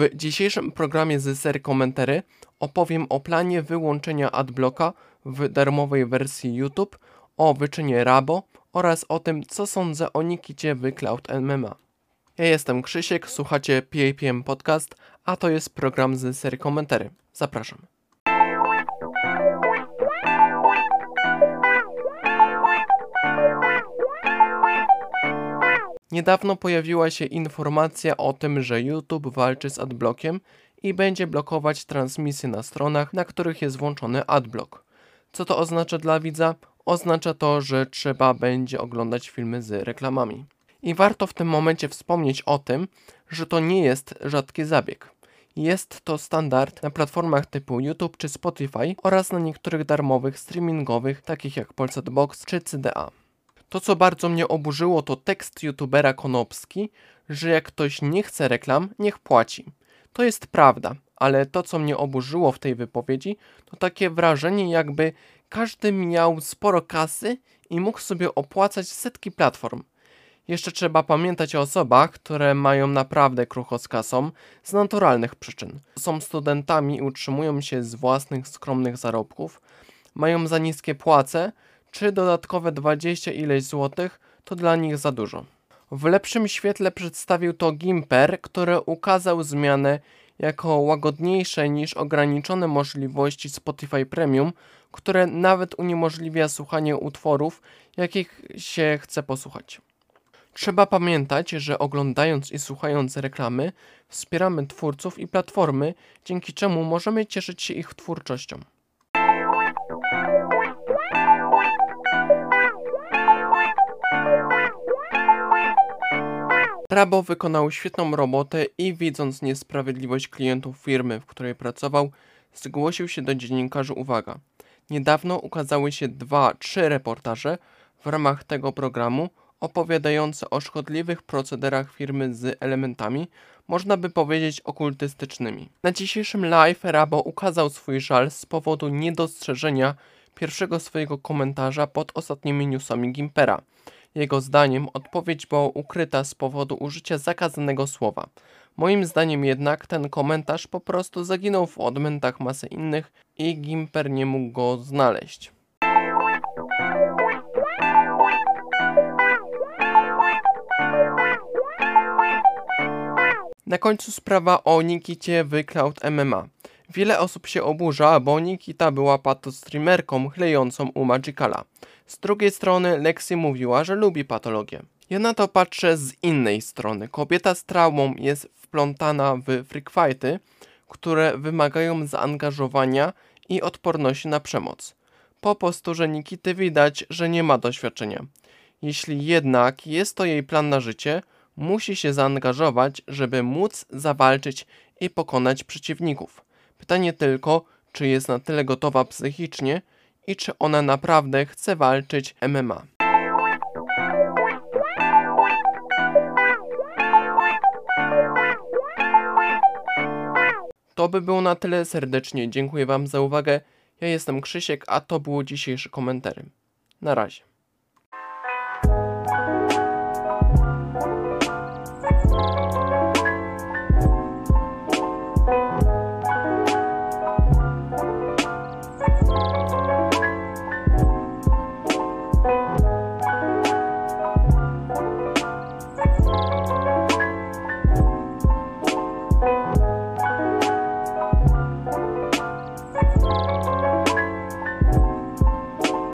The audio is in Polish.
W dzisiejszym programie z serii Komentary opowiem o planie wyłączenia adblocka w darmowej wersji YouTube, o wyczynie Rabo oraz o tym, co sądzę o Nikicie w Cloud MMA. Ja jestem Krzysiek, słuchacie PAPM Podcast, a to jest program z serii Komentary. Zapraszam. Niedawno pojawiła się informacja o tym, że YouTube walczy z adblockiem i będzie blokować transmisje na stronach, na których jest włączony adblock. Co to oznacza dla widza? Oznacza to, że trzeba będzie oglądać filmy z reklamami. I warto w tym momencie wspomnieć o tym, że to nie jest rzadki zabieg. Jest to standard na platformach typu YouTube czy Spotify oraz na niektórych darmowych streamingowych, takich jak Polsat Box czy CDA. To, co bardzo mnie oburzyło, to tekst youtubera Konopski, że jak ktoś nie chce reklam, niech płaci. To jest prawda, ale to, co mnie oburzyło w tej wypowiedzi, to takie wrażenie, jakby każdy miał sporo kasy i mógł sobie opłacać setki platform. Jeszcze trzeba pamiętać o osobach, które mają naprawdę krucho z kasą z naturalnych przyczyn. Są studentami i utrzymują się z własnych skromnych zarobków, mają za niskie płace, czy dodatkowe 20 ileś złotych to dla nich za dużo. W lepszym świetle przedstawił to Gimper, który ukazał zmianę jako łagodniejsze niż ograniczone możliwości Spotify Premium, które nawet uniemożliwia słuchanie utworów, jakich się chce posłuchać. Trzeba pamiętać, że oglądając i słuchając reklamy, wspieramy twórców i platformy, dzięki czemu możemy cieszyć się ich twórczością. Rabo wykonał świetną robotę i widząc niesprawiedliwość klientów firmy, w której pracował, zgłosił się do dziennikarzy uwaga. Niedawno ukazały się dwa, trzy reportaże w ramach tego programu opowiadające o szkodliwych procederach firmy z elementami, można by powiedzieć okultystycznymi. Na dzisiejszym live Rabo ukazał swój żal z powodu niedostrzeżenia pierwszego swojego komentarza pod ostatnimi newsami Gimpera – jego zdaniem odpowiedź była ukryta z powodu użycia zakazanego słowa. Moim zdaniem jednak ten komentarz po prostu zaginął w odmętach masy innych i Gimper nie mógł go znaleźć. Na końcu sprawa o Nikicie w Cloud MMA. Wiele osób się oburza, bo Nikita była patostreamerką chlejącą u Magicala. Z drugiej strony Lexi mówiła, że lubi patologię. Ja na to patrzę z innej strony. Kobieta z traumą jest wplątana w freakfighty, które wymagają zaangażowania i odporności na przemoc. Po posturze Nikity widać, że nie ma doświadczenia. Jeśli jednak jest to jej plan na życie, musi się zaangażować, żeby móc zawalczyć i pokonać przeciwników. Pytanie tylko, czy jest na tyle gotowa psychicznie i czy ona naprawdę chce walczyć MMA. To by było na tyle serdecznie. Dziękuję Wam za uwagę. Ja jestem Krzysiek, a to było dzisiejsze komentary. Na razie.